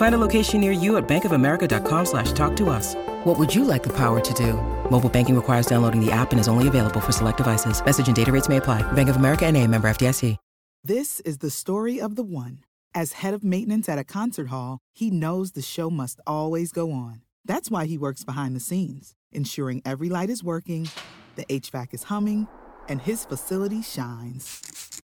Find a location near you at bankofamerica.com slash talk to us. What would you like the power to do? Mobile banking requires downloading the app and is only available for select devices. Message and data rates may apply. Bank of America and a member FDIC. This is the story of the one. As head of maintenance at a concert hall, he knows the show must always go on. That's why he works behind the scenes, ensuring every light is working, the HVAC is humming, and his facility shines.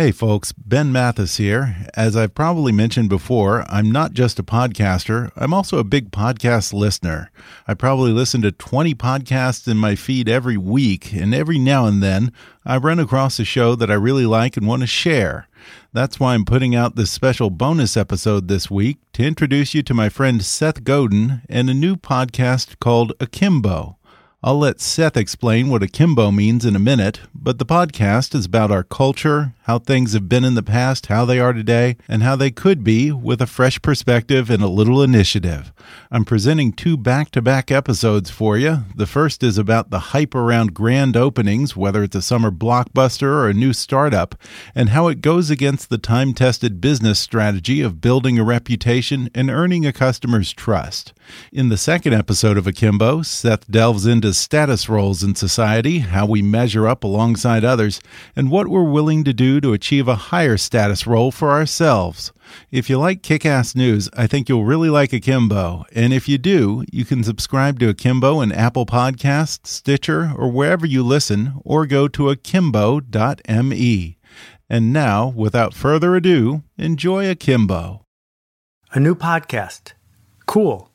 Hey folks, Ben Mathis here. As I've probably mentioned before, I'm not just a podcaster, I'm also a big podcast listener. I probably listen to 20 podcasts in my feed every week, and every now and then I run across a show that I really like and want to share. That's why I'm putting out this special bonus episode this week to introduce you to my friend Seth Godin and a new podcast called Akimbo. I'll let Seth explain what akimbo means in a minute, but the podcast is about our culture, how things have been in the past, how they are today, and how they could be with a fresh perspective and a little initiative. I'm presenting two back to back episodes for you. The first is about the hype around grand openings, whether it's a summer blockbuster or a new startup, and how it goes against the time tested business strategy of building a reputation and earning a customer's trust. In the second episode of Akimbo, Seth delves into status roles in society, how we measure up alongside others, and what we're willing to do to achieve a higher status role for ourselves. If you like Kickass News, I think you'll really like Akimbo. And if you do, you can subscribe to Akimbo in Apple Podcasts, Stitcher, or wherever you listen, or go to akimbo.me. And now, without further ado, enjoy Akimbo. A new podcast. Cool.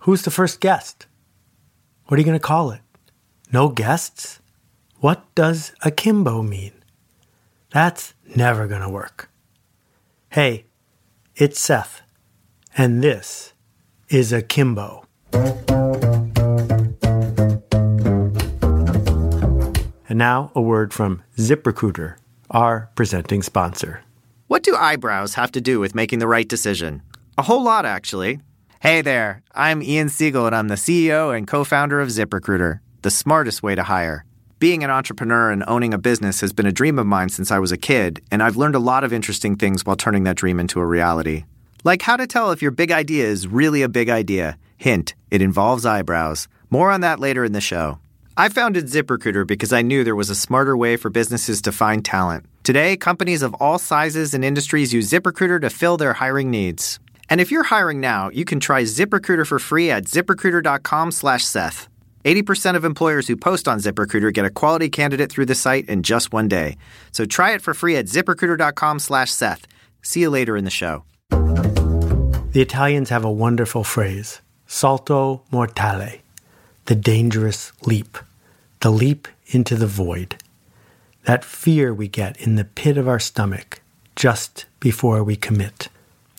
Who's the first guest? What are you going to call it? No guests? What does akimbo mean? That's never going to work. Hey, it's Seth, and this is Akimbo. And now a word from ZipRecruiter, our presenting sponsor. What do eyebrows have to do with making the right decision? A whole lot, actually. Hey there, I'm Ian Siegel, and I'm the CEO and co founder of ZipRecruiter, the smartest way to hire. Being an entrepreneur and owning a business has been a dream of mine since I was a kid, and I've learned a lot of interesting things while turning that dream into a reality. Like how to tell if your big idea is really a big idea. Hint, it involves eyebrows. More on that later in the show. I founded ZipRecruiter because I knew there was a smarter way for businesses to find talent. Today, companies of all sizes and industries use ZipRecruiter to fill their hiring needs. And if you're hiring now, you can try ZipRecruiter for free at ziprecruiter.com/seth. 80% of employers who post on ZipRecruiter get a quality candidate through the site in just one day. So try it for free at ziprecruiter.com/seth. See you later in the show. The Italians have a wonderful phrase, salto mortale, the dangerous leap, the leap into the void. That fear we get in the pit of our stomach just before we commit.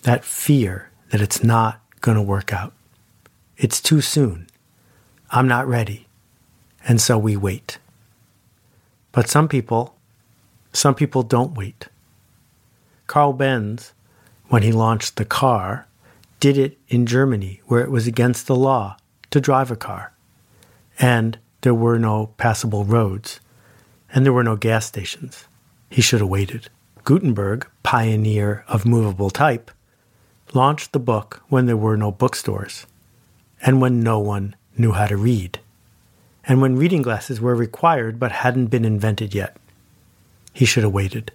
That fear that it's not going to work out. It's too soon. I'm not ready. And so we wait. But some people, some people don't wait. Carl Benz, when he launched the car, did it in Germany where it was against the law to drive a car. And there were no passable roads. And there were no gas stations. He should have waited. Gutenberg, pioneer of movable type, launched the book when there were no bookstores and when no one knew how to read, and when reading glasses were required but hadn't been invented yet. He should have waited.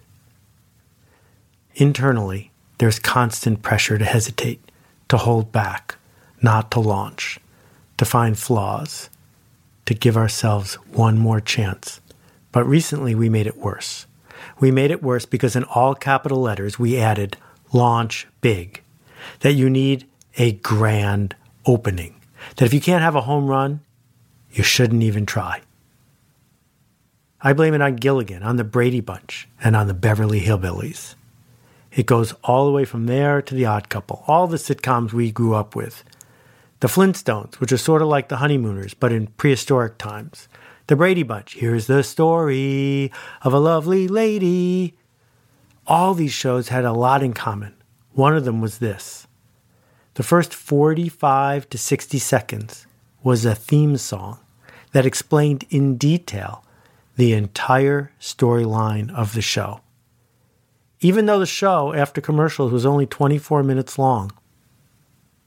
Internally, there's constant pressure to hesitate, to hold back, not to launch, to find flaws, to give ourselves one more chance. But recently we made it worse. We made it worse because in all capital letters we added launch big, that you need a grand opening, that if you can't have a home run, you shouldn't even try. I blame it on Gilligan, on the Brady Bunch, and on the Beverly Hillbillies. It goes all the way from there to The Odd Couple, all the sitcoms we grew up with. The Flintstones, which are sort of like the Honeymooners, but in prehistoric times. The Brady Bunch, here's the story of a lovely lady. All these shows had a lot in common. One of them was this the first 45 to 60 seconds was a theme song that explained in detail the entire storyline of the show. Even though the show, after commercials, was only 24 minutes long,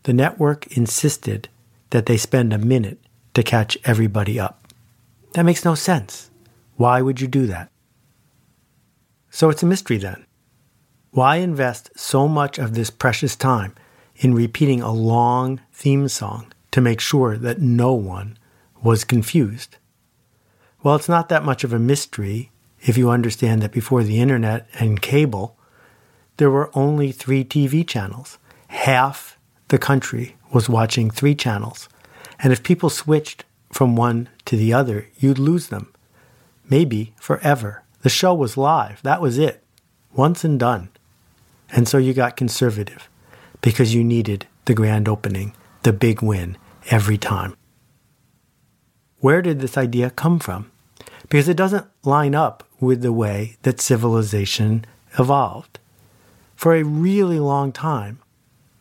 the network insisted that they spend a minute to catch everybody up. That makes no sense. Why would you do that? So it's a mystery then. Why invest so much of this precious time in repeating a long theme song to make sure that no one was confused? Well, it's not that much of a mystery if you understand that before the internet and cable, there were only three TV channels. Half the country was watching three channels. And if people switched from one to the other, you'd lose them. Maybe forever. The show was live. That was it. Once and done. And so you got conservative because you needed the grand opening, the big win every time. Where did this idea come from? Because it doesn't line up with the way that civilization evolved. For a really long time,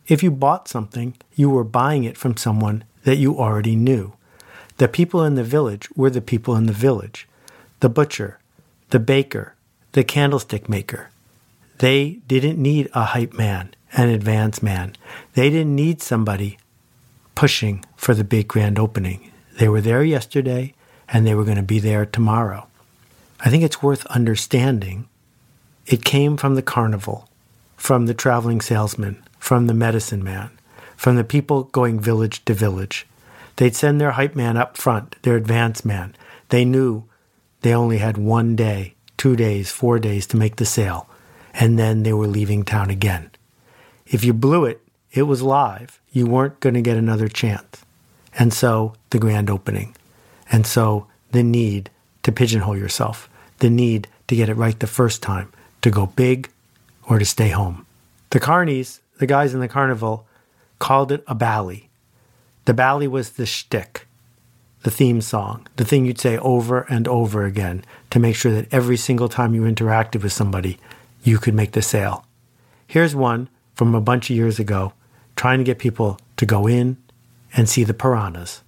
if you bought something, you were buying it from someone that you already knew. The people in the village were the people in the village the butcher, the baker, the candlestick maker. They didn't need a hype man, an advance man. They didn't need somebody pushing for the big grand opening. They were there yesterday and they were going to be there tomorrow. I think it's worth understanding it came from the carnival, from the traveling salesman, from the medicine man, from the people going village to village. They'd send their hype man up front, their advance man. They knew they only had one day, two days, four days to make the sale, and then they were leaving town again. If you blew it, it was live. You weren't going to get another chance. And so the grand opening. And so the need to pigeonhole yourself, the need to get it right the first time, to go big or to stay home. The carnies, the guys in the carnival, called it a bally. The bally was the shtick, the theme song, the thing you'd say over and over again to make sure that every single time you interacted with somebody, you could make the sale. Here's one from a bunch of years ago trying to get people to go in and see the piranhas.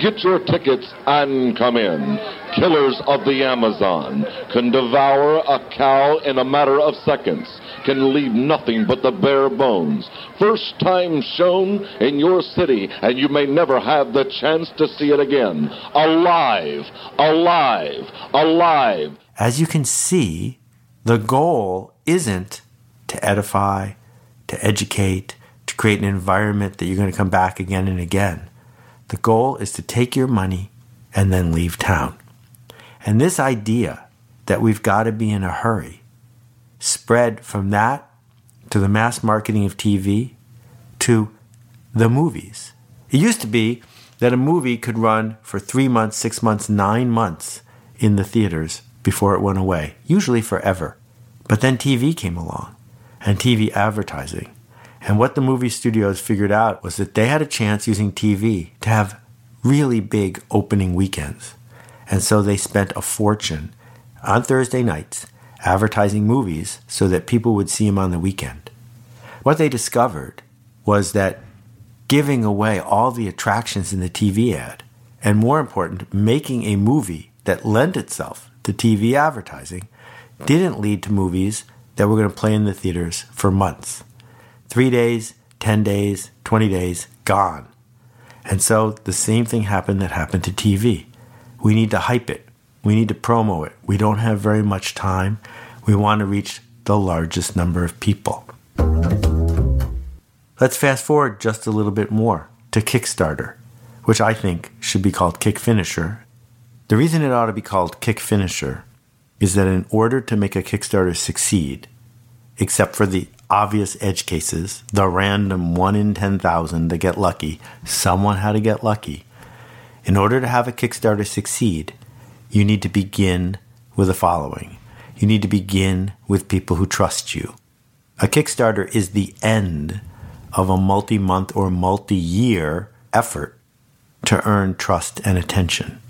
Get your tickets and come in. Killers of the Amazon can devour a cow in a matter of seconds, can leave nothing but the bare bones. First time shown in your city, and you may never have the chance to see it again. Alive, alive, alive. As you can see, the goal isn't to edify, to educate, to create an environment that you're going to come back again and again. The goal is to take your money and then leave town. And this idea that we've got to be in a hurry spread from that to the mass marketing of TV to the movies. It used to be that a movie could run for three months, six months, nine months in the theaters before it went away, usually forever. But then TV came along and TV advertising. And what the movie studios figured out was that they had a chance using TV to have really big opening weekends. And so they spent a fortune on Thursday nights advertising movies so that people would see them on the weekend. What they discovered was that giving away all the attractions in the TV ad, and more important, making a movie that lent itself to TV advertising, didn't lead to movies that were going to play in the theaters for months. Three days, 10 days, 20 days, gone. And so the same thing happened that happened to TV. We need to hype it. We need to promo it. We don't have very much time. We want to reach the largest number of people. Let's fast forward just a little bit more to Kickstarter, which I think should be called Kick Finisher. The reason it ought to be called Kick Finisher is that in order to make a Kickstarter succeed, except for the obvious edge cases, the random 1 in 10,000 that get lucky, someone had to get lucky. In order to have a Kickstarter succeed, you need to begin with the following. You need to begin with people who trust you. A Kickstarter is the end of a multi month or multi year effort to earn trust and attention.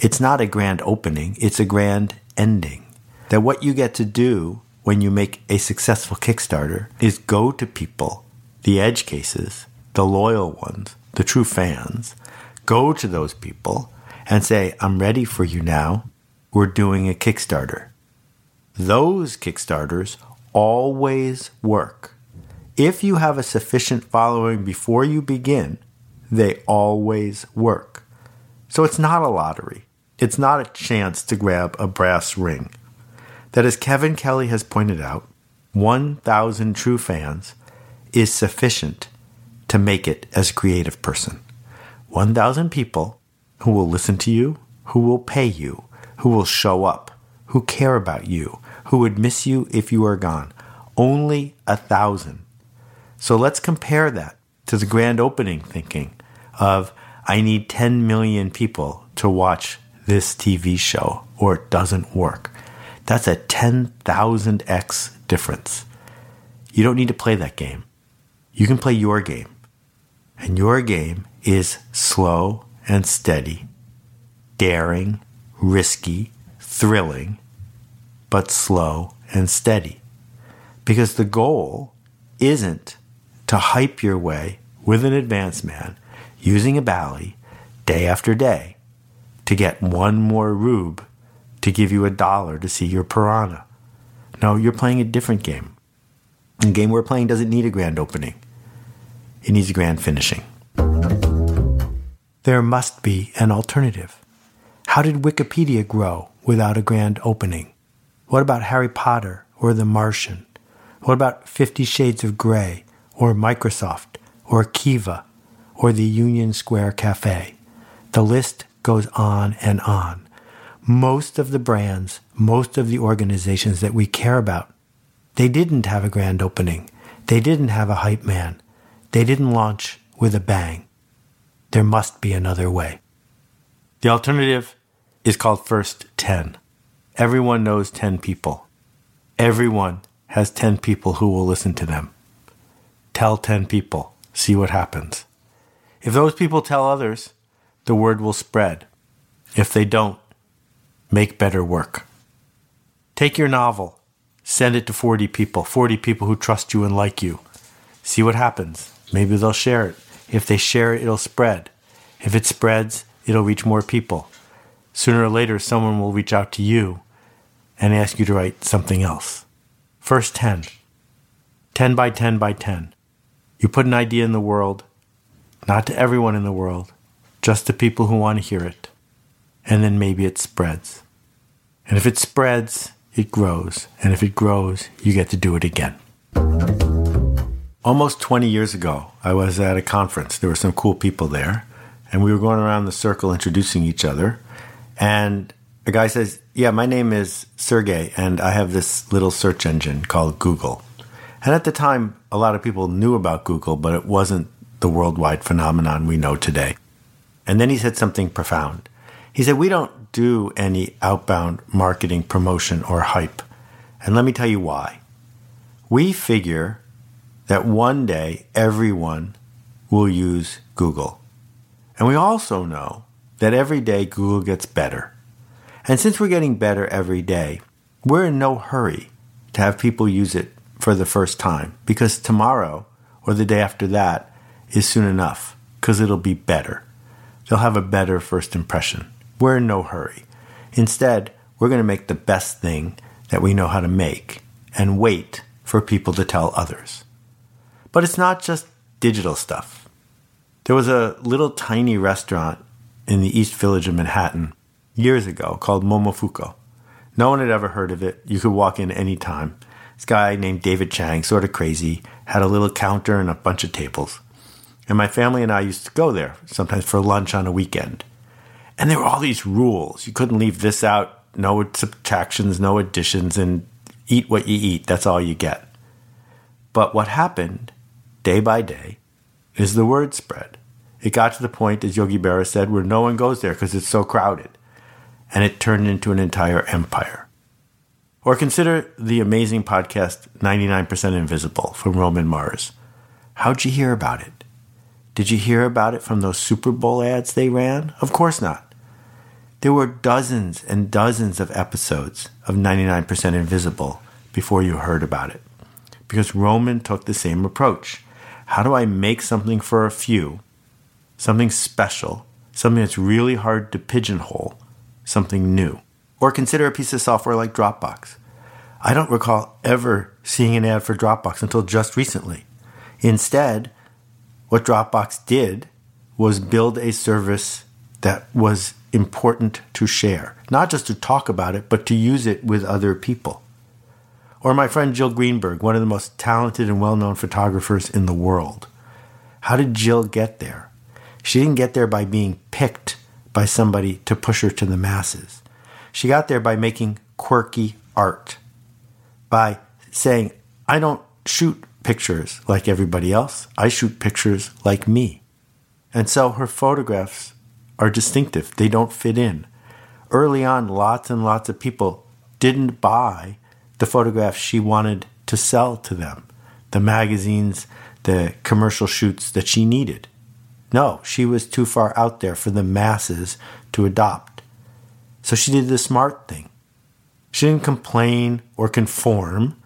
It's not a grand opening, it's a grand ending. That what you get to do when you make a successful Kickstarter is go to people, the edge cases, the loyal ones, the true fans, go to those people and say, I'm ready for you now. We're doing a Kickstarter. Those Kickstarters always work. If you have a sufficient following before you begin, they always work. So it's not a lottery. It's not a chance to grab a brass ring. That, as Kevin Kelly has pointed out, 1,000 true fans is sufficient to make it as a creative person. 1,000 people who will listen to you, who will pay you, who will show up, who care about you, who would miss you if you are gone. Only a thousand. So let's compare that to the grand opening thinking of I need 10 million people to watch this TV show or it doesn't work. That's a 10,000x difference. You don't need to play that game. You can play your game. And your game is slow and steady, daring, risky, thrilling, but slow and steady. Because the goal isn't to hype your way with an advanced man using a Bally day after day to get one more rube to give you a dollar to see your piranha. No, you're playing a different game. The game we're playing doesn't need a grand opening. It needs a grand finishing. There must be an alternative. How did Wikipedia grow without a grand opening? What about Harry Potter or The Martian? What about Fifty Shades of Grey or Microsoft or Kiva or the Union Square Cafe? The list goes on and on. Most of the brands, most of the organizations that we care about, they didn't have a grand opening. They didn't have a hype man. They didn't launch with a bang. There must be another way. The alternative is called First 10. Everyone knows 10 people. Everyone has 10 people who will listen to them. Tell 10 people, see what happens. If those people tell others, the word will spread. If they don't, make better work. Take your novel, send it to 40 people, 40 people who trust you and like you. See what happens. Maybe they'll share it. If they share it, it'll spread. If it spreads, it'll reach more people. Sooner or later, someone will reach out to you and ask you to write something else. First 10. 10 by 10 by 10. You put an idea in the world, not to everyone in the world, just to people who want to hear it. And then maybe it spreads. And if it spreads, it grows. And if it grows, you get to do it again. Almost 20 years ago, I was at a conference. There were some cool people there, and we were going around the circle introducing each other. And a guy says, Yeah, my name is Sergey, and I have this little search engine called Google. And at the time, a lot of people knew about Google, but it wasn't the worldwide phenomenon we know today. And then he said something profound. He said, We don't do any outbound marketing promotion or hype. And let me tell you why. We figure that one day everyone will use Google. And we also know that every day Google gets better. And since we're getting better every day, we're in no hurry to have people use it for the first time because tomorrow or the day after that is soon enough because it'll be better. They'll have a better first impression. We're in no hurry. Instead, we're going to make the best thing that we know how to make and wait for people to tell others. But it's not just digital stuff. There was a little tiny restaurant in the East Village of Manhattan years ago called Momofuku. No one had ever heard of it. You could walk in any time. This guy named David Chang, sort of crazy, had a little counter and a bunch of tables. And my family and I used to go there, sometimes for lunch on a weekend. And there were all these rules. You couldn't leave this out, no subtractions, no additions, and eat what you eat. That's all you get. But what happened day by day, is the word spread. It got to the point, as Yogi Berra said, where no one goes there because it's so crowded. and it turned into an entire empire. Or consider the amazing podcast 99% Invisible from Roman Mars. How'd you hear about it? Did you hear about it from those Super Bowl ads they ran? Of course not. There were dozens and dozens of episodes of 99% Invisible before you heard about it. Because Roman took the same approach. How do I make something for a few, something special, something that's really hard to pigeonhole, something new? Or consider a piece of software like Dropbox. I don't recall ever seeing an ad for Dropbox until just recently. Instead, what Dropbox did was build a service that was important to share, not just to talk about it, but to use it with other people. Or my friend Jill Greenberg, one of the most talented and well known photographers in the world. How did Jill get there? She didn't get there by being picked by somebody to push her to the masses. She got there by making quirky art, by saying, I don't shoot pictures like everybody else, I shoot pictures like me. And so her photographs are distinctive. They don't fit in. Early on, lots and lots of people didn't buy the photographs she wanted to sell to them, the magazines, the commercial shoots that she needed. No, she was too far out there for the masses to adopt. So she did the smart thing. She didn't complain or conform.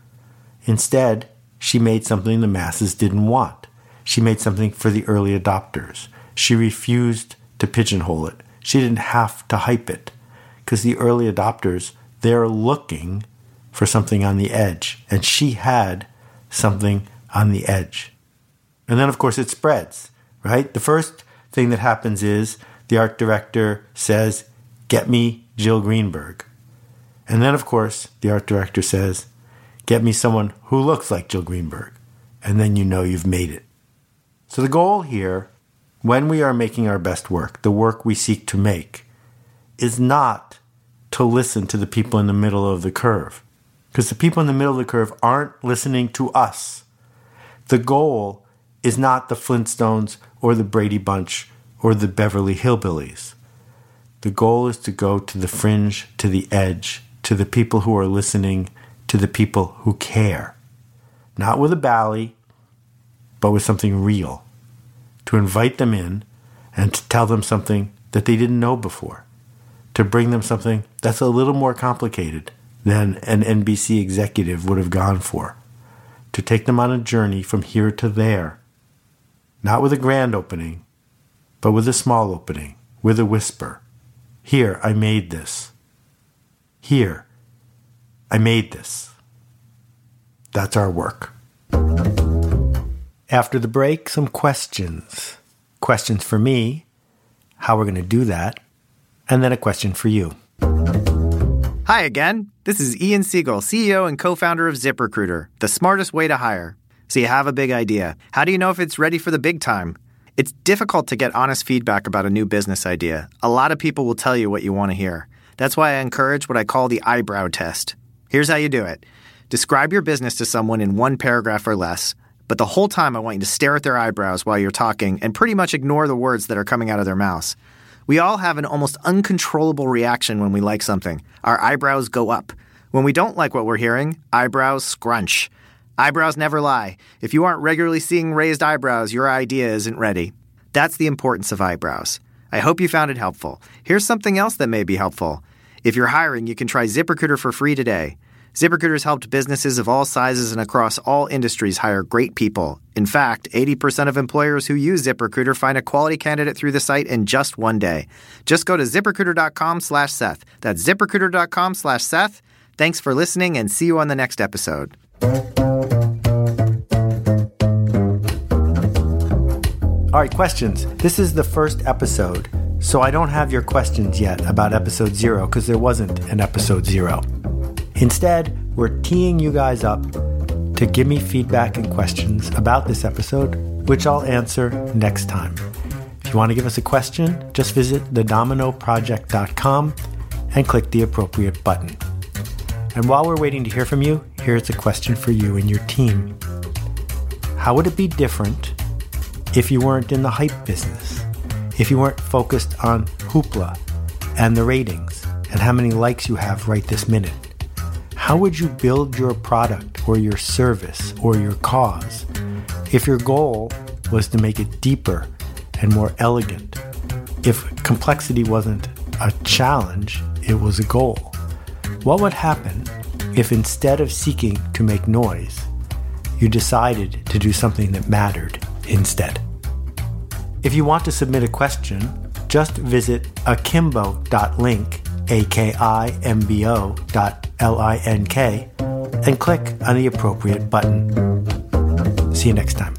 Instead, she made something the masses didn't want. She made something for the early adopters. She refused to pigeonhole it. She didn't have to hype it because the early adopters, they're looking for something on the edge. And she had something on the edge. And then, of course, it spreads, right? The first thing that happens is the art director says, Get me Jill Greenberg. And then, of course, the art director says, Get me someone who looks like Jill Greenberg. And then you know you've made it. So the goal here when we are making our best work, the work we seek to make, is not to listen to the people in the middle of the curve. Because the people in the middle of the curve aren't listening to us. The goal is not the Flintstones or the Brady Bunch or the Beverly Hillbillies. The goal is to go to the fringe, to the edge, to the people who are listening, to the people who care. Not with a bally, but with something real to invite them in and to tell them something that they didn't know before, to bring them something that's a little more complicated than an NBC executive would have gone for, to take them on a journey from here to there, not with a grand opening, but with a small opening, with a whisper. Here, I made this. Here, I made this. That's our work. After the break, some questions. Questions for me, how we're going to do that, and then a question for you. Hi again. This is Ian Siegel, CEO and co founder of ZipRecruiter, the smartest way to hire. So you have a big idea. How do you know if it's ready for the big time? It's difficult to get honest feedback about a new business idea. A lot of people will tell you what you want to hear. That's why I encourage what I call the eyebrow test. Here's how you do it describe your business to someone in one paragraph or less but the whole time I want you to stare at their eyebrows while you're talking and pretty much ignore the words that are coming out of their mouths. We all have an almost uncontrollable reaction when we like something. Our eyebrows go up. When we don't like what we're hearing, eyebrows scrunch. Eyebrows never lie. If you aren't regularly seeing raised eyebrows, your idea isn't ready. That's the importance of eyebrows. I hope you found it helpful. Here's something else that may be helpful. If you're hiring, you can try ZipRecruiter for free today. ZipRecruiter's helped businesses of all sizes and across all industries hire great people. In fact, 80% of employers who use ZipRecruiter find a quality candidate through the site in just one day. Just go to ziprecruiter.com slash Seth. That's ziprecruiter.com slash Seth. Thanks for listening and see you on the next episode. All right, questions. This is the first episode, so I don't have your questions yet about episode zero because there wasn't an episode zero. Instead, we're teeing you guys up to give me feedback and questions about this episode, which I'll answer next time. If you want to give us a question, just visit thedominoproject.com and click the appropriate button. And while we're waiting to hear from you, here's a question for you and your team. How would it be different if you weren't in the hype business? If you weren't focused on hoopla and the ratings? and how many likes you have right this minute. How would you build your product or your service or your cause if your goal was to make it deeper and more elegant? If complexity wasn't a challenge, it was a goal. What would happen if instead of seeking to make noise, you decided to do something that mattered instead? If you want to submit a question, just visit akimbo.link, A-K-I-M-B-O dot L-I-N-K, and click on the appropriate button. See you next time.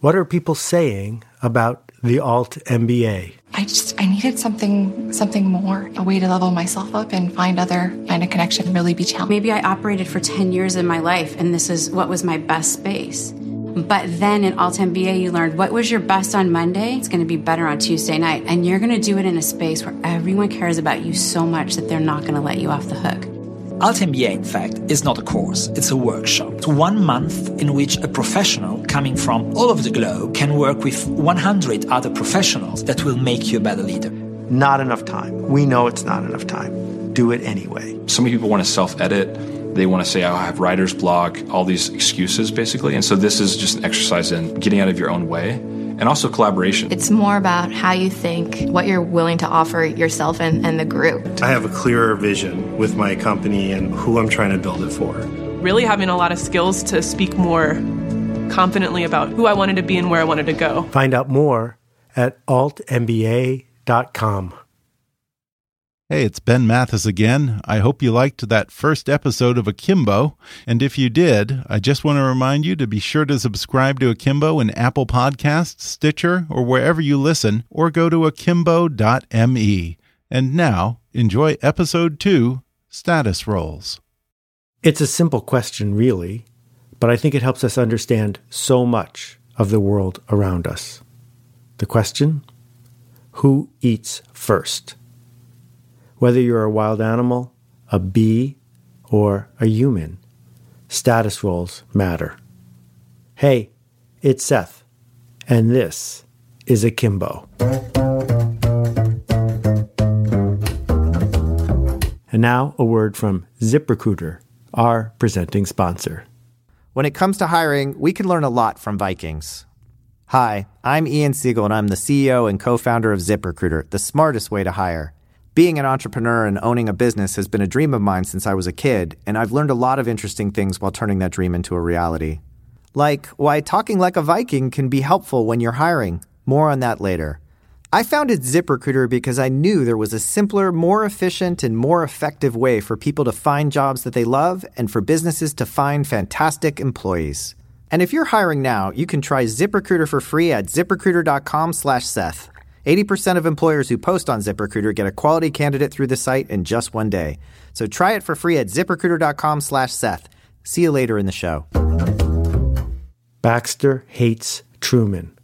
What are people saying about the alt MBA? I just I needed something something more, a way to level myself up and find other find a connection, really be challenged. Maybe I operated for 10 years in my life and this is what was my best space. But then in Alt MBA, you learned what was your best on Monday, it's going to be better on Tuesday night. And you're going to do it in a space where everyone cares about you so much that they're not going to let you off the hook. Alt MBA, in fact, is not a course, it's a workshop. It's one month in which a professional coming from all over the globe can work with 100 other professionals that will make you a better leader. Not enough time. We know it's not enough time. Do it anyway. So many people want to self edit. They want to say, oh, I have writer's block, all these excuses, basically. And so this is just an exercise in getting out of your own way and also collaboration. It's more about how you think, what you're willing to offer yourself and, and the group. I have a clearer vision with my company and who I'm trying to build it for. Really having a lot of skills to speak more confidently about who I wanted to be and where I wanted to go. Find out more at altmba.com. Hey, it's Ben Mathis again. I hope you liked that first episode of Akimbo. And if you did, I just want to remind you to be sure to subscribe to Akimbo in Apple Podcasts, Stitcher, or wherever you listen, or go to akimbo.me. And now, enjoy episode two Status Roles. It's a simple question, really, but I think it helps us understand so much of the world around us. The question Who eats first? Whether you're a wild animal, a bee, or a human, status roles matter. Hey, it's Seth, and this is Akimbo. And now a word from ZipRecruiter, our presenting sponsor. When it comes to hiring, we can learn a lot from Vikings. Hi, I'm Ian Siegel, and I'm the CEO and co founder of ZipRecruiter, the smartest way to hire. Being an entrepreneur and owning a business has been a dream of mine since I was a kid, and I've learned a lot of interesting things while turning that dream into a reality. Like why talking like a Viking can be helpful when you're hiring. More on that later. I founded ZipRecruiter because I knew there was a simpler, more efficient, and more effective way for people to find jobs that they love and for businesses to find fantastic employees. And if you're hiring now, you can try ZipRecruiter for free at ziprecruiter.com/seth. 80% of employers who post on ZipRecruiter get a quality candidate through the site in just one day. So try it for free at ziprecruiter.com slash Seth. See you later in the show. Baxter hates Truman.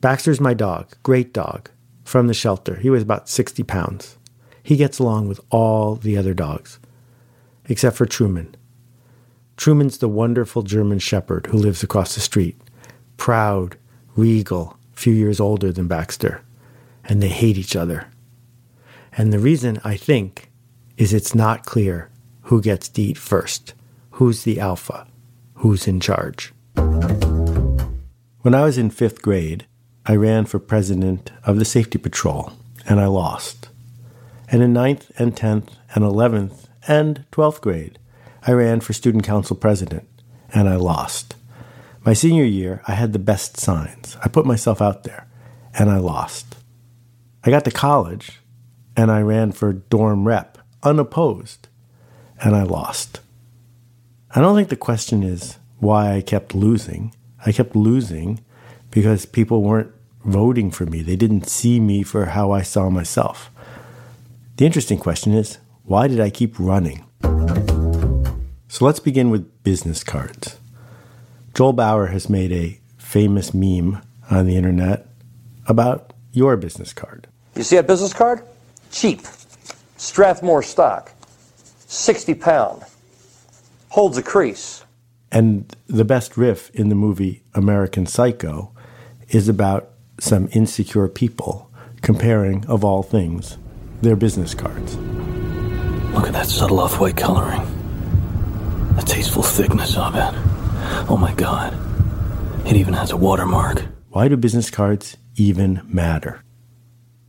Baxter's my dog, great dog, from the shelter. He weighs about 60 pounds. He gets along with all the other dogs, except for Truman. Truman's the wonderful German shepherd who lives across the street. Proud, regal, few years older than Baxter, and they hate each other. And the reason, I think, is it's not clear who gets to eat first, who's the alpha, who's in charge. When I was in fifth grade, I ran for president of the safety patrol, and I lost. And in ninth and tenth and eleventh and twelfth grade, I ran for student council president, and I lost. My senior year, I had the best signs. I put myself out there, and I lost. I got to college, and I ran for dorm rep, unopposed, and I lost. I don't think the question is why I kept losing. I kept losing because people weren't voting for me. They didn't see me for how I saw myself. The interesting question is why did I keep running? So let's begin with business cards. Joel Bauer has made a famous meme on the internet about your business card. You see that business card? Cheap. Strathmore stock. 60 pound. Holds a crease. And the best riff in the movie American Psycho is about some insecure people comparing, of all things, their business cards. Look at that subtle off white coloring. The tasteful thickness of it. Oh my god. It even has a watermark. Why do business cards even matter?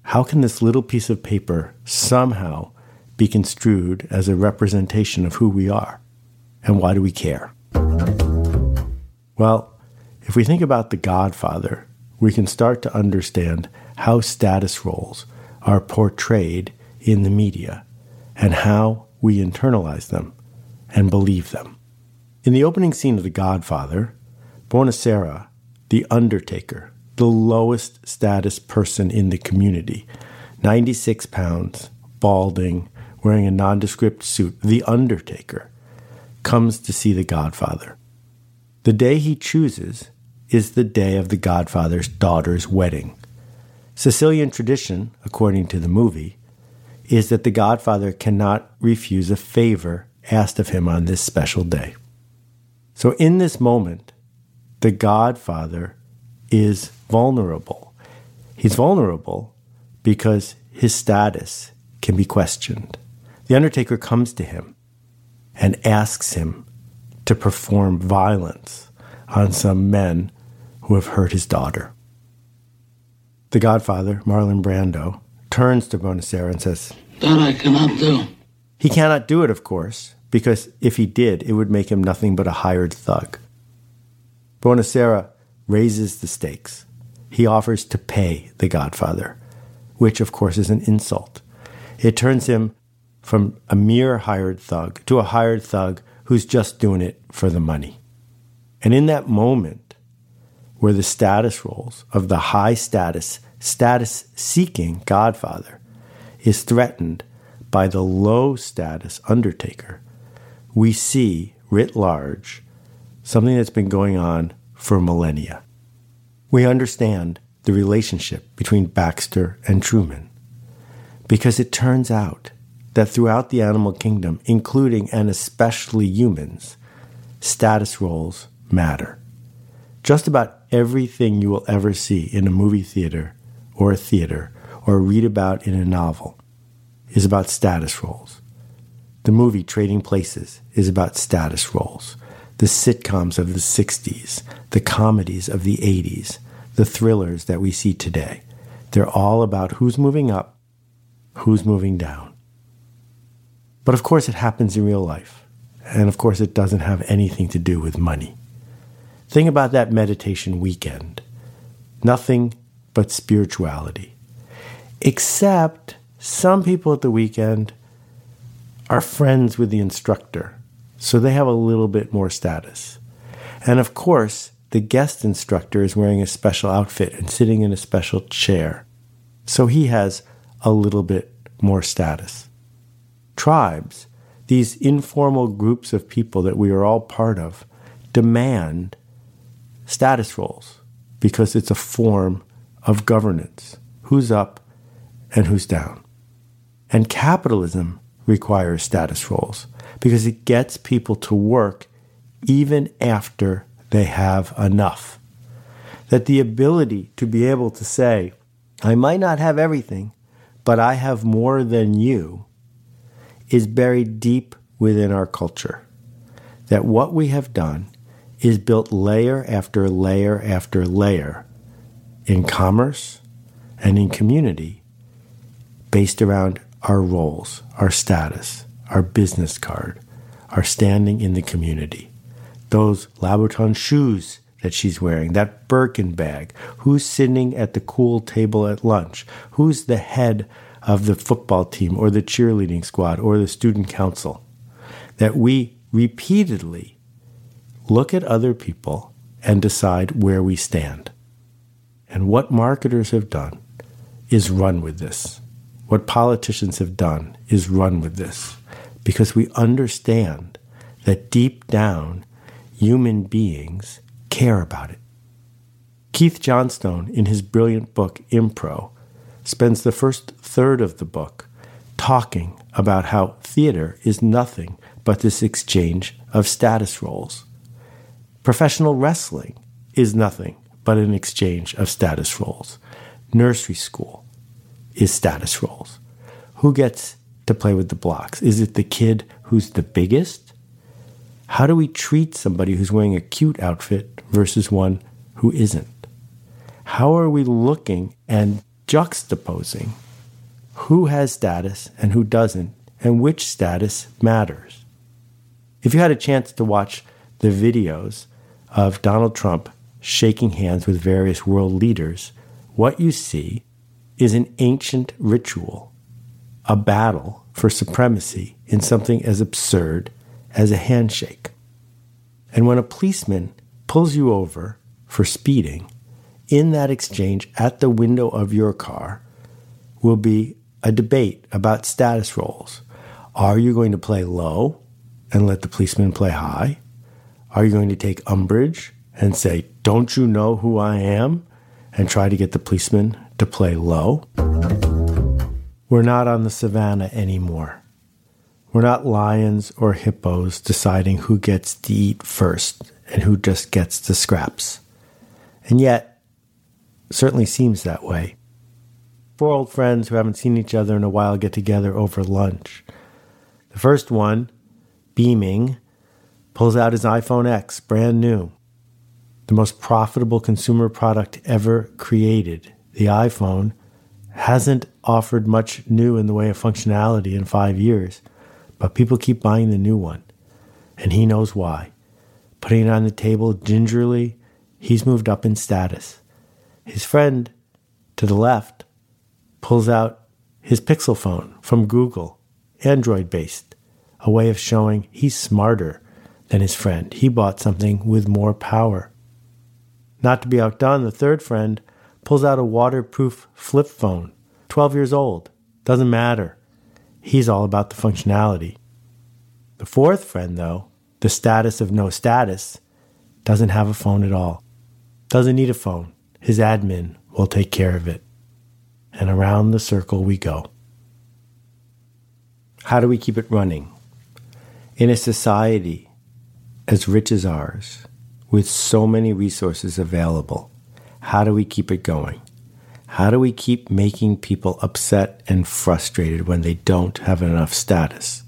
How can this little piece of paper somehow be construed as a representation of who we are? And why do we care? Well, if we think about The Godfather, we can start to understand how status roles are portrayed in the media and how we internalize them and believe them. In the opening scene of The Godfather, Bonasera, the undertaker, the lowest status person in the community, 96 pounds, balding, wearing a nondescript suit, the undertaker, comes to see the Godfather. The day he chooses is the day of the Godfather's daughter's wedding. Sicilian tradition, according to the movie, is that the Godfather cannot refuse a favor asked of him on this special day. So, in this moment, the Godfather is vulnerable. He's vulnerable because his status can be questioned. The Undertaker comes to him and asks him to perform violence on some men who have hurt his daughter. The Godfather, Marlon Brando, turns to Bonasera and says, That I cannot do. He cannot do it, of course, because if he did, it would make him nothing but a hired thug. Bonasera raises the stakes. He offers to pay the Godfather, which, of course, is an insult. It turns him from a mere hired thug to a hired thug who's just doing it for the money. And in that moment, where the status roles of the high status, status seeking Godfather is threatened by the low status Undertaker, we see writ large something that's been going on for millennia. We understand the relationship between Baxter and Truman because it turns out that throughout the animal kingdom, including and especially humans, status roles matter. Just about everything you will ever see in a movie theater or a theater or read about in a novel is about status roles. The movie Trading Places is about status roles. The sitcoms of the 60s, the comedies of the 80s, the thrillers that we see today, they're all about who's moving up, who's moving down. But of course, it happens in real life. And of course, it doesn't have anything to do with money. Think about that meditation weekend. Nothing but spirituality. Except some people at the weekend are friends with the instructor, so they have a little bit more status. And of course, the guest instructor is wearing a special outfit and sitting in a special chair, so he has a little bit more status. Tribes, these informal groups of people that we are all part of, demand status roles because it's a form of governance who's up and who's down. And capitalism requires status roles because it gets people to work even after they have enough. That the ability to be able to say, I might not have everything, but I have more than you, is buried deep within our culture. That what we have done is built layer after layer after layer in commerce and in community based around our roles, our status, our business card, our standing in the community. Those Louboutin shoes that she's wearing, that Birkin bag, who's sitting at the cool table at lunch, who's the head of the football team or the cheerleading squad or the student council. That we repeatedly look at other people and decide where we stand. And what marketers have done is run with this. What politicians have done is run with this because we understand that deep down, human beings care about it. Keith Johnstone, in his brilliant book, Impro, spends the first third of the book talking about how theater is nothing but this exchange of status roles. Professional wrestling is nothing but an exchange of status roles. Nursery school is status roles. Who gets to play with the blocks? Is it the kid who's the biggest? How do we treat somebody who's wearing a cute outfit versus one who isn't? How are we looking and juxtaposing who has status and who doesn't, and which status matters? If you had a chance to watch the videos of Donald Trump shaking hands with various world leaders, what you see is an ancient ritual, a battle for supremacy in something as absurd as a handshake. And when a policeman pulls you over for speeding, in that exchange at the window of your car will be a debate about status roles. Are you going to play low and let the policeman play high? Are you going to take umbrage and say, Don't you know who I am? and try to get the policeman to play low? We're not on the savannah anymore. We're not lions or hippos deciding who gets to eat first and who just gets the scraps. And yet, certainly seems that way. Four old friends who haven't seen each other in a while get together over lunch. The first one, beaming, pulls out his iPhone X, brand new. The most profitable consumer product ever created. The iPhone hasn't offered much new in the way of functionality in five years, but people keep buying the new one. And he knows why. Putting it on the table gingerly, he's moved up in status. His friend to the left pulls out his Pixel phone from Google, Android based, a way of showing he's smarter than his friend. He bought something with more power. Not to be outdone, the third friend pulls out a waterproof flip phone, 12 years old. Doesn't matter. He's all about the functionality. The fourth friend, though, the status of no status, doesn't have a phone at all. Doesn't need a phone. His admin will take care of it. And around the circle we go. How do we keep it running? In a society as rich as ours, with so many resources available, how do we keep it going? How do we keep making people upset and frustrated when they don't have enough status?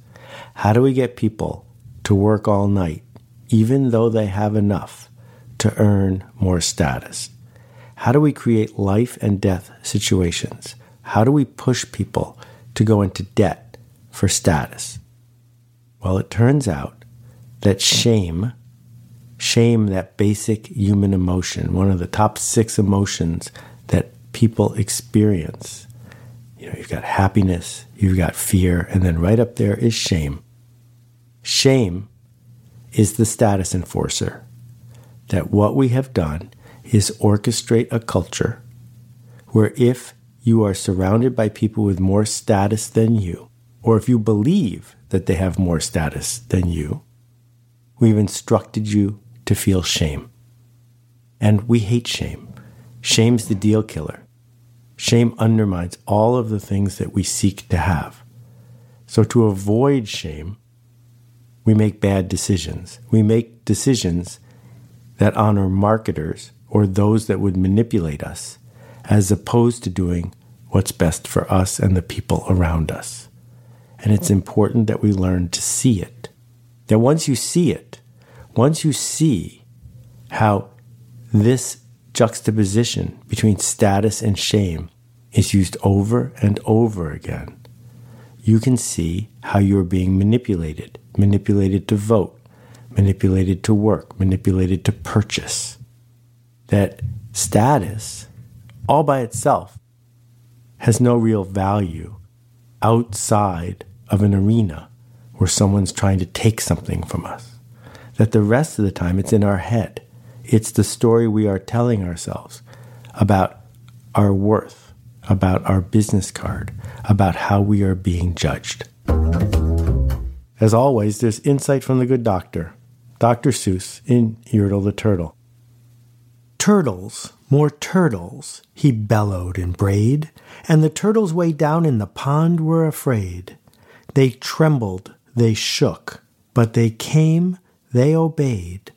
How do we get people to work all night, even though they have enough, to earn more status? How do we create life and death situations? How do we push people to go into debt for status? Well, it turns out that shame, shame, that basic human emotion, one of the top six emotions that people experience. You know, you've got happiness, you've got fear, and then right up there is shame. Shame is the status enforcer. That what we have done is orchestrate a culture where if you are surrounded by people with more status than you, or if you believe that they have more status than you, We've instructed you to feel shame. And we hate shame. Shame's the deal killer. Shame undermines all of the things that we seek to have. So, to avoid shame, we make bad decisions. We make decisions that honor marketers or those that would manipulate us, as opposed to doing what's best for us and the people around us. And it's important that we learn to see it. That once you see it, once you see how this juxtaposition between status and shame is used over and over again, you can see how you're being manipulated manipulated to vote, manipulated to work, manipulated to purchase. That status, all by itself, has no real value outside of an arena where someone's trying to take something from us that the rest of the time it's in our head. It's the story we are telling ourselves about our worth, about our business card, about how we are being judged. As always, there's insight from the good doctor, Dr. Seuss in Yertle the Turtle. Turtles, more turtles, he bellowed and brayed, and the turtles way down in the pond were afraid. They trembled, they shook, but they came they obeyed.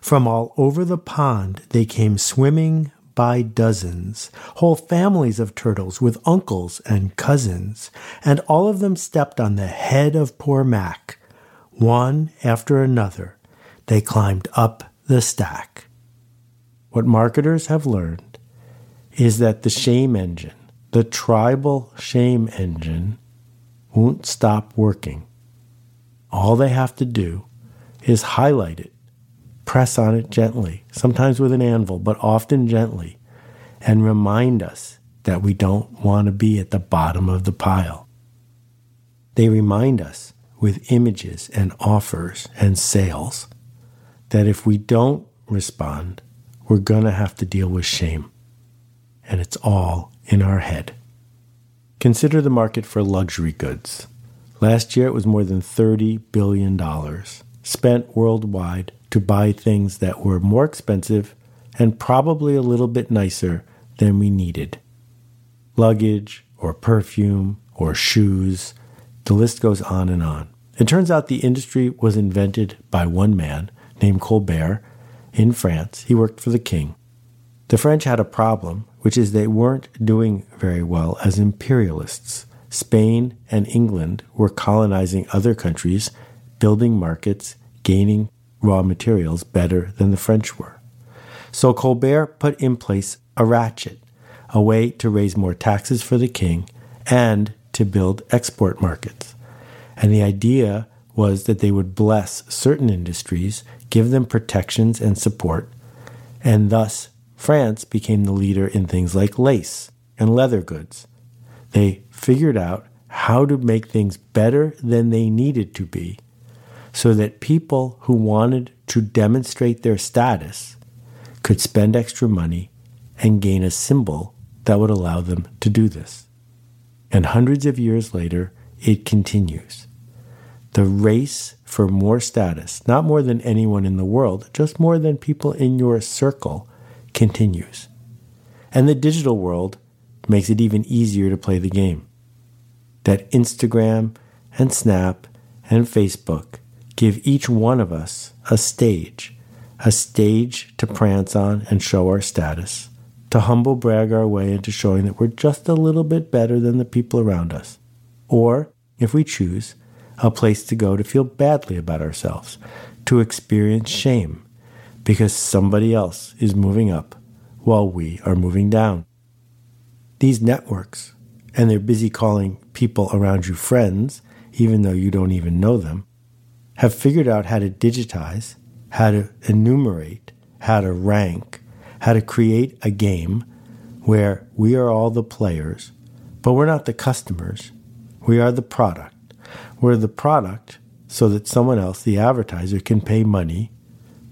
From all over the pond they came swimming, by dozens, whole families of turtles with uncles and cousins, and all of them stepped on the head of poor Mack. One after another, they climbed up the stack. What marketers have learned is that the shame engine, the tribal shame engine, won't stop working. All they have to do is highlight it, press on it gently, sometimes with an anvil, but often gently, and remind us that we don't want to be at the bottom of the pile. They remind us with images and offers and sales that if we don't respond, we're going to have to deal with shame. And it's all in our head. Consider the market for luxury goods. Last year it was more than $30 billion spent worldwide to buy things that were more expensive and probably a little bit nicer than we needed. Luggage, or perfume, or shoes, the list goes on and on. It turns out the industry was invented by one man named Colbert in France. He worked for the king. The French had a problem, which is they weren't doing very well as imperialists. Spain and England were colonizing other countries, building markets, gaining raw materials better than the French were. So Colbert put in place a ratchet, a way to raise more taxes for the king and to build export markets. And the idea was that they would bless certain industries, give them protections and support, and thus France became the leader in things like lace and leather goods. They figured out how to make things better than they needed to be so that people who wanted to demonstrate their status could spend extra money and gain a symbol that would allow them to do this. And hundreds of years later, it continues. The race for more status, not more than anyone in the world, just more than people in your circle, continues. And the digital world makes it even easier to play the game. That Instagram and Snap and Facebook give each one of us a stage, a stage to prance on and show our status, to humble brag our way into showing that we're just a little bit better than the people around us. Or, if we choose, a place to go to feel badly about ourselves, to experience shame, because somebody else is moving up while we are moving down. These networks, and they're busy calling people around you friends, even though you don't even know them, have figured out how to digitize, how to enumerate, how to rank, how to create a game where we are all the players, but we're not the customers. We are the product. We're the product so that someone else, the advertiser, can pay money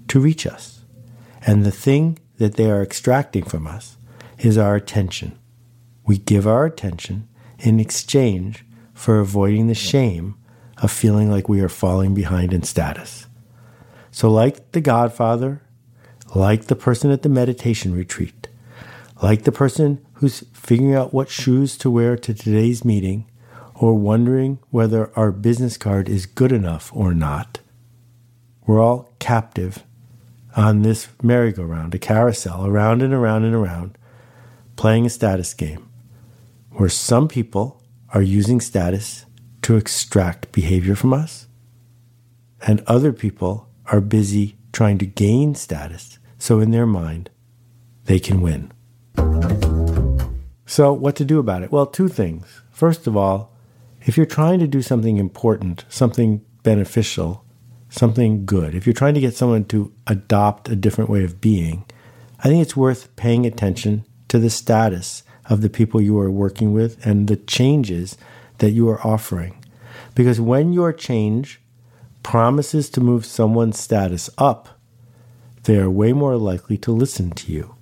to reach us. And the thing that they are extracting from us is our attention. We give our attention in exchange for avoiding the shame of feeling like we are falling behind in status. So, like the Godfather, like the person at the meditation retreat, like the person who's figuring out what shoes to wear to today's meeting, or wondering whether our business card is good enough or not, we're all captive on this merry-go-round, a carousel, around and around and around, playing a status game, where some people are using status to extract behavior from us, and other people are busy trying to gain status so in their mind they can win. So, what to do about it? Well, two things. First of all, if you're trying to do something important, something beneficial, something good, if you're trying to get someone to adopt a different way of being, I think it's worth paying attention to the status of the people you are working with and the changes that you are offering. Because when your change promises to move someone's status up, they are way more likely to listen to you.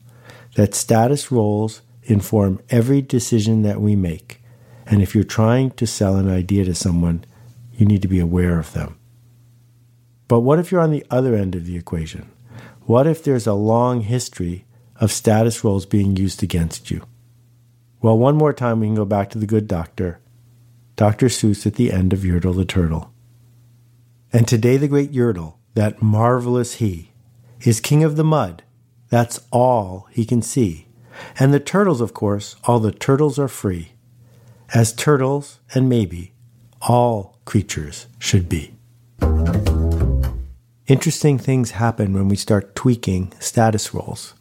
That status roles inform every decision that we make. And if you're trying to sell an idea to someone, you need to be aware of them. But what if you're on the other end of the equation? What if there's a long history of status roles being used against you? Well, one more time, we can go back to the good doctor Dr. Seuss at the end of Yertle the Turtle. And today the great Yertle, that marvelous he, is king of the mud. That's all he can see. And the turtles, of course, all the turtles are free, as turtles and maybe all creatures should be. Interesting things happen when we start tweaking status roles.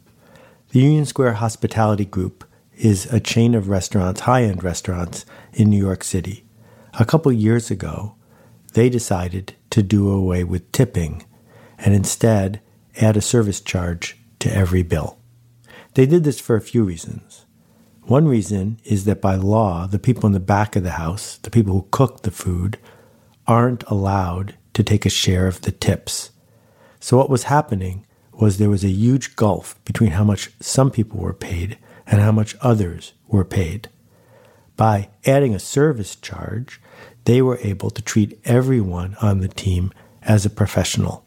The Union Square Hospitality Group is a chain of restaurants, high end restaurants in New York City. A couple years ago, they decided to do away with tipping and instead add a service charge to every bill. They did this for a few reasons. One reason is that by law, the people in the back of the house, the people who cook the food, aren't allowed to take a share of the tips. So what was happening was there was a huge gulf between how much some people were paid and how much others were paid. By adding a service charge, they were able to treat everyone on the team as a professional.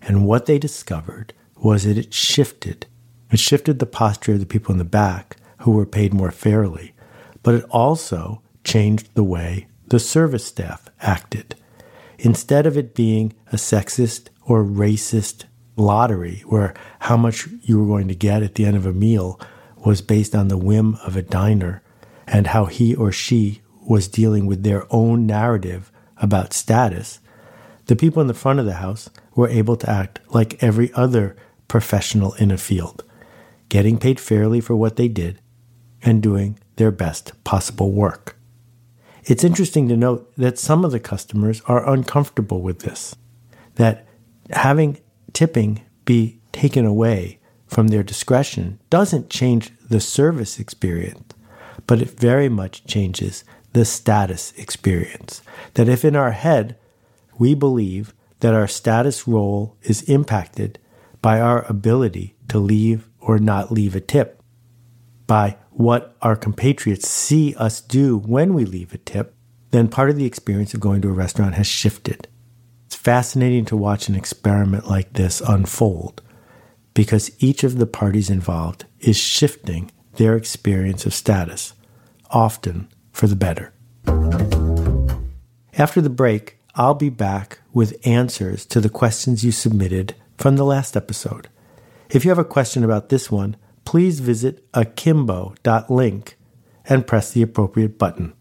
And what they discovered was that it shifted. It shifted the posture of the people in the back who were paid more fairly, but it also changed the way the service staff acted. Instead of it being a sexist or racist lottery where how much you were going to get at the end of a meal was based on the whim of a diner and how he or she was dealing with their own narrative about status, the people in the front of the house were able to act like every other professional in a field, getting paid fairly for what they did and doing their best possible work. It's interesting to note that some of the customers are uncomfortable with this, that having tipping be taken away from their discretion doesn't change the service experience, but it very much changes the status experience. That if in our head we believe that our status role is impacted by our ability to leave or not leave a tip, by what our compatriots see us do when we leave a tip, then part of the experience of going to a restaurant has shifted. It's fascinating to watch an experiment like this unfold because each of the parties involved is shifting their experience of status, often for the better. After the break, I'll be back with answers to the questions you submitted from the last episode. If you have a question about this one, please visit akimbo.link and press the appropriate button.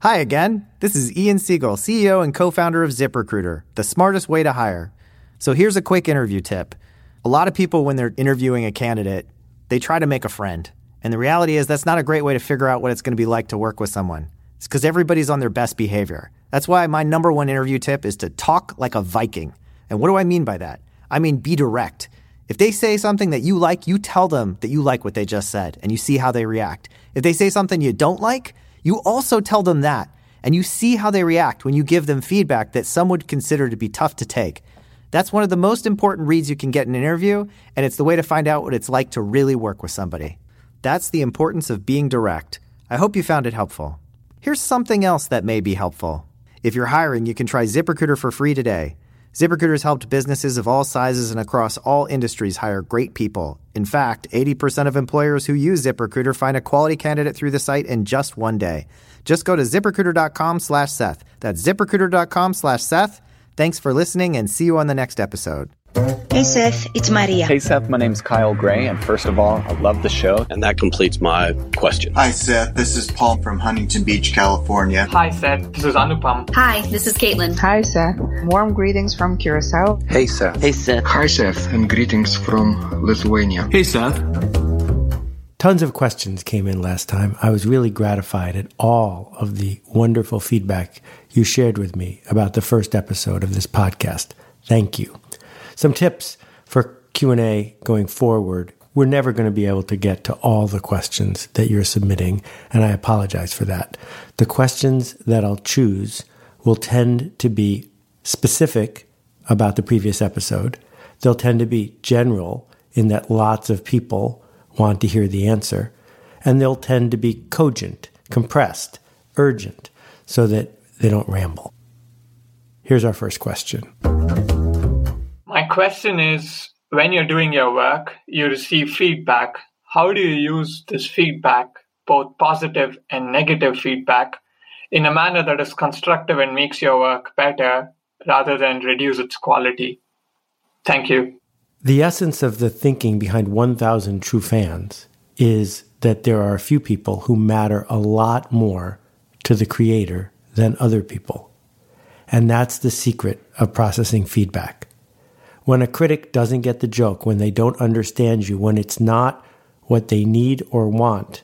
Hi again. This is Ian Siegel, CEO and co founder of ZipRecruiter, the smartest way to hire. So here's a quick interview tip. A lot of people, when they're interviewing a candidate, they try to make a friend. And the reality is, that's not a great way to figure out what it's going to be like to work with someone. It's because everybody's on their best behavior. That's why my number one interview tip is to talk like a Viking. And what do I mean by that? I mean, be direct. If they say something that you like, you tell them that you like what they just said and you see how they react. If they say something you don't like, you also tell them that and you see how they react when you give them feedback that some would consider to be tough to take. That's one of the most important reads you can get in an interview, and it's the way to find out what it's like to really work with somebody. That's the importance of being direct. I hope you found it helpful. Here's something else that may be helpful. If you're hiring, you can try ZipRecruiter for free today. ZipRecruiter has helped businesses of all sizes and across all industries hire great people. In fact, 80% of employers who use ZipRecruiter find a quality candidate through the site in just one day. Just go to ziprecruiter.com slash Seth. That's ziprecruiter.com slash Seth. Thanks for listening and see you on the next episode. Hey Seth, it's Maria. Hey Seth, my name's Kyle Gray, and first of all, I love the show. And that completes my question. Hi Seth, this is Paul from Huntington Beach, California. Hi Seth, this is Anupam. Hi, this is Caitlin. Hi Seth, warm greetings from Curacao. Hey Seth. Hey Seth. Hi Seth, and greetings from Lithuania. Hey Seth. Tons of questions came in last time. I was really gratified at all of the wonderful feedback you shared with me about the first episode of this podcast. Thank you. Some tips for Q&A going forward. We're never going to be able to get to all the questions that you're submitting, and I apologize for that. The questions that I'll choose will tend to be specific about the previous episode. They'll tend to be general in that lots of people want to hear the answer, and they'll tend to be cogent, compressed, urgent, so that they don't ramble. Here's our first question. My question is when you're doing your work, you receive feedback. How do you use this feedback, both positive and negative feedback, in a manner that is constructive and makes your work better rather than reduce its quality? Thank you. The essence of the thinking behind 1,000 True Fans is that there are a few people who matter a lot more to the creator than other people. And that's the secret of processing feedback. When a critic doesn't get the joke, when they don't understand you, when it's not what they need or want,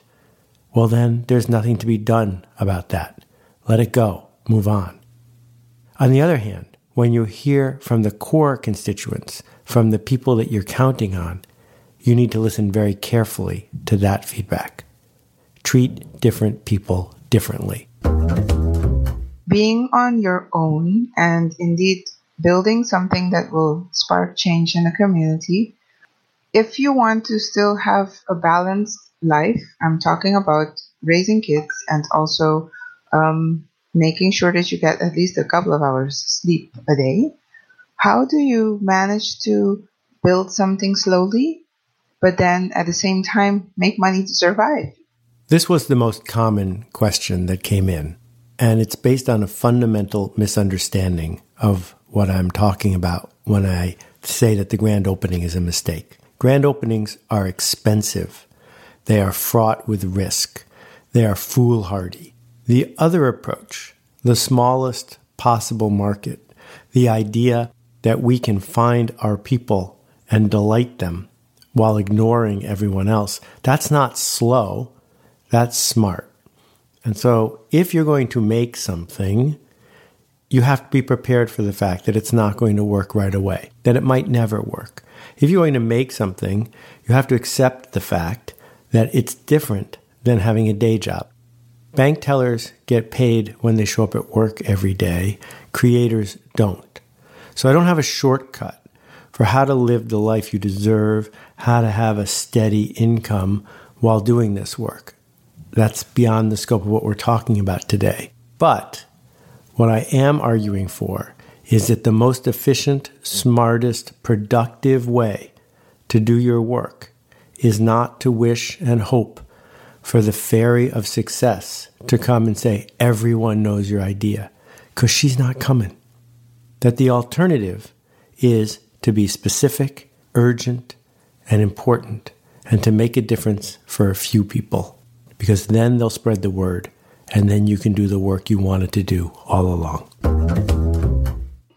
well, then there's nothing to be done about that. Let it go. Move on. On the other hand, when you hear from the core constituents, from the people that you're counting on, you need to listen very carefully to that feedback. Treat different people differently. Being on your own and indeed building something that will spark change in a community. If you want to still have a balanced life, I'm talking about raising kids and also um, making sure that you get at least a couple of hours sleep a day. How do you manage to build something slowly, but then at the same time make money to survive? This was the most common question that came in, and it's based on a fundamental misunderstanding of what I'm talking about when I say that the grand opening is a mistake. Grand openings are expensive. They are fraught with risk. They are foolhardy. The other approach, the smallest possible market, the idea that we can find our people and delight them while ignoring everyone else, that's not slow, that's smart. And so if you're going to make something, you have to be prepared for the fact that it's not going to work right away, that it might never work. If you're going to make something, you have to accept the fact that it's different than having a day job. Bank tellers get paid when they show up at work every day. Creators don't. So I don't have a shortcut for how to live the life you deserve, how to have a steady income while doing this work. That's beyond the scope of what we're talking about today. But what I am arguing for is that the most efficient, smartest, productive way to do your work is not to wish and hope for the fairy of success to come and say, everyone knows your idea, because she's not coming. That the alternative is to be specific, urgent, and important, and to make a difference for a few people, because then they'll spread the word, and then you can do the work you wanted to do all along.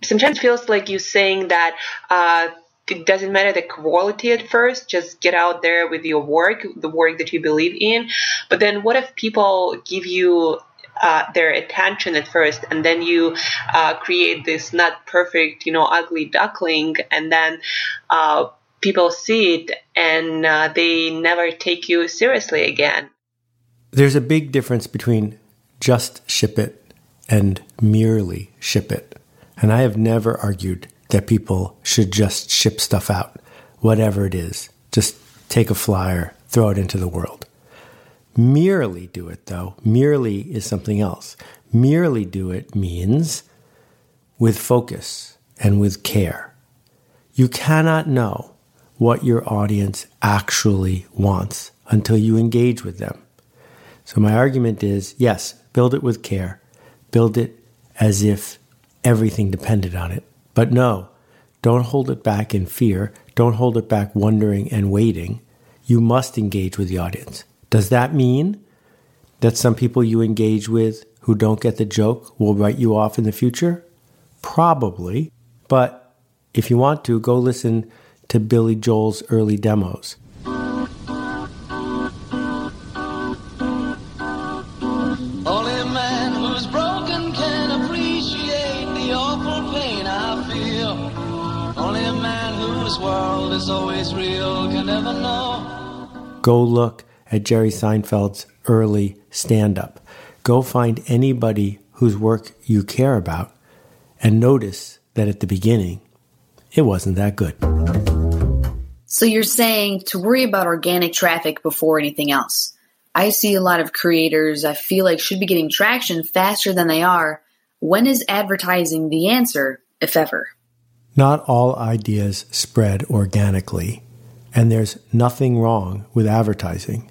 Sometimes it feels like you're saying that uh, it doesn't matter the quality at first just get out there with your work the work that you believe in but then what if people give you uh, their attention at first and then you uh, create this not perfect you know ugly duckling and then uh, people see it and uh, they never take you seriously again there's a big difference between just ship it and merely ship it and i have never argued that people should just ship stuff out, whatever it is. Just take a flyer, throw it into the world. Merely do it, though. Merely is something else. Merely do it means with focus and with care. You cannot know what your audience actually wants until you engage with them. So, my argument is yes, build it with care, build it as if everything depended on it. But no, don't hold it back in fear. Don't hold it back wondering and waiting. You must engage with the audience. Does that mean that some people you engage with who don't get the joke will write you off in the future? Probably. But if you want to, go listen to Billy Joel's early demos. Is always real can never know. Go look at Jerry Seinfeld's early stand up. Go find anybody whose work you care about and notice that at the beginning, it wasn't that good. So you're saying to worry about organic traffic before anything else. I see a lot of creators I feel like should be getting traction faster than they are. When is advertising the answer, if ever? Not all ideas spread organically, and there's nothing wrong with advertising.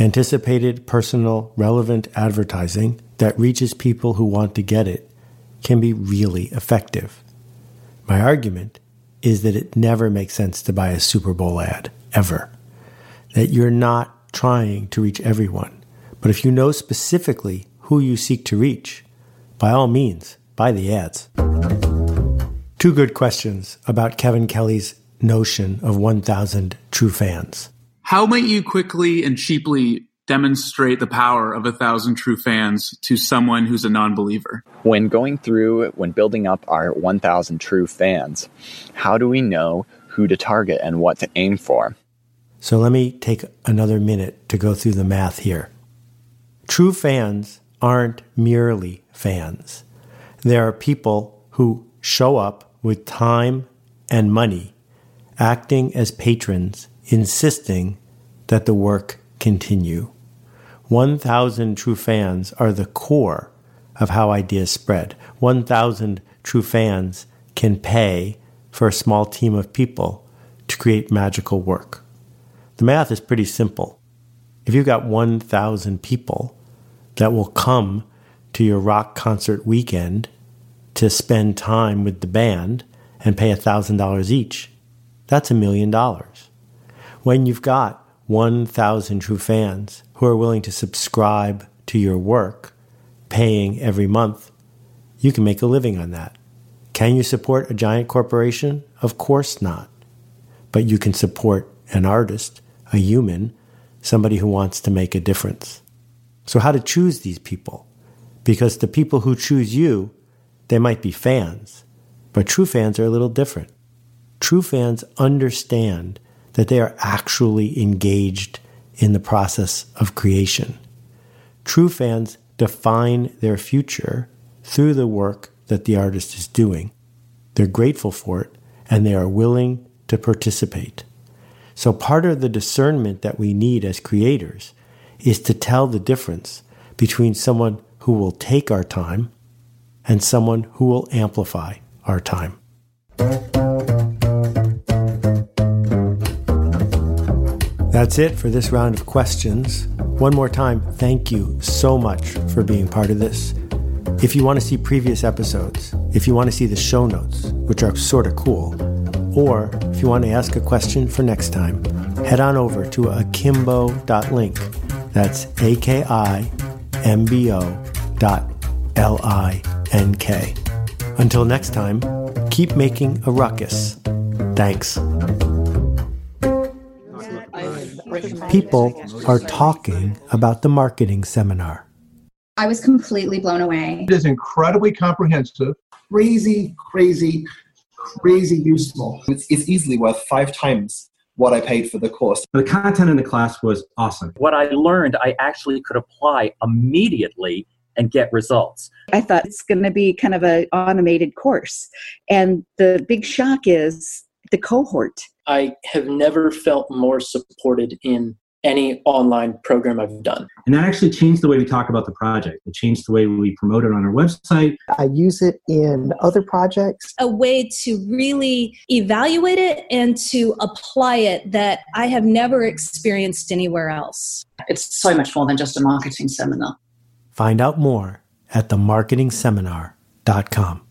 Anticipated, personal, relevant advertising that reaches people who want to get it can be really effective. My argument is that it never makes sense to buy a Super Bowl ad, ever. That you're not trying to reach everyone. But if you know specifically who you seek to reach, by all means, buy the ads. Two good questions about Kevin Kelly's notion of 1,000 true fans. How might you quickly and cheaply demonstrate the power of a thousand true fans to someone who's a non-believer? When going through, when building up our 1,000 true fans, how do we know who to target and what to aim for? So let me take another minute to go through the math here. True fans aren't merely fans. There are people who show up with time and money, acting as patrons, insisting that the work continue. 1,000 true fans are the core of how ideas spread. 1,000 true fans can pay for a small team of people to create magical work. The math is pretty simple. If you've got 1,000 people that will come to your rock concert weekend to spend time with the band and pay $1,000 each, that's a million dollars. When you've got 1,000 true fans who are willing to subscribe to your work, paying every month, you can make a living on that. Can you support a giant corporation? Of course not. But you can support an artist, a human, somebody who wants to make a difference. So, how to choose these people? Because the people who choose you, they might be fans, but true fans are a little different. True fans understand that they are actually engaged in the process of creation. True fans define their future through the work that the artist is doing. They're grateful for it and they are willing to participate. So, part of the discernment that we need as creators is to tell the difference between someone who will take our time and someone who will amplify our time. That's it for this round of questions. One more time, thank you so much for being part of this. If you want to see previous episodes, if you want to see the show notes, which are sort of cool, or if you want to ask a question for next time, head on over to akimbo.link. That's A K I M B O dot L I N K. Until next time, keep making a ruckus. Thanks. People are talking about the marketing seminar. I was completely blown away. It is incredibly comprehensive. Crazy, crazy, crazy useful. It's, it's easily worth five times what I paid for the course. The content in the class was awesome. What I learned, I actually could apply immediately and get results. I thought it's going to be kind of an automated course. And the big shock is the cohort. I have never felt more supported in any online program I've done. And that actually changed the way we talk about the project. It changed the way we promote it on our website. I use it in other projects. A way to really evaluate it and to apply it that I have never experienced anywhere else. It's so much more than just a marketing seminar. Find out more at themarketingseminar.com.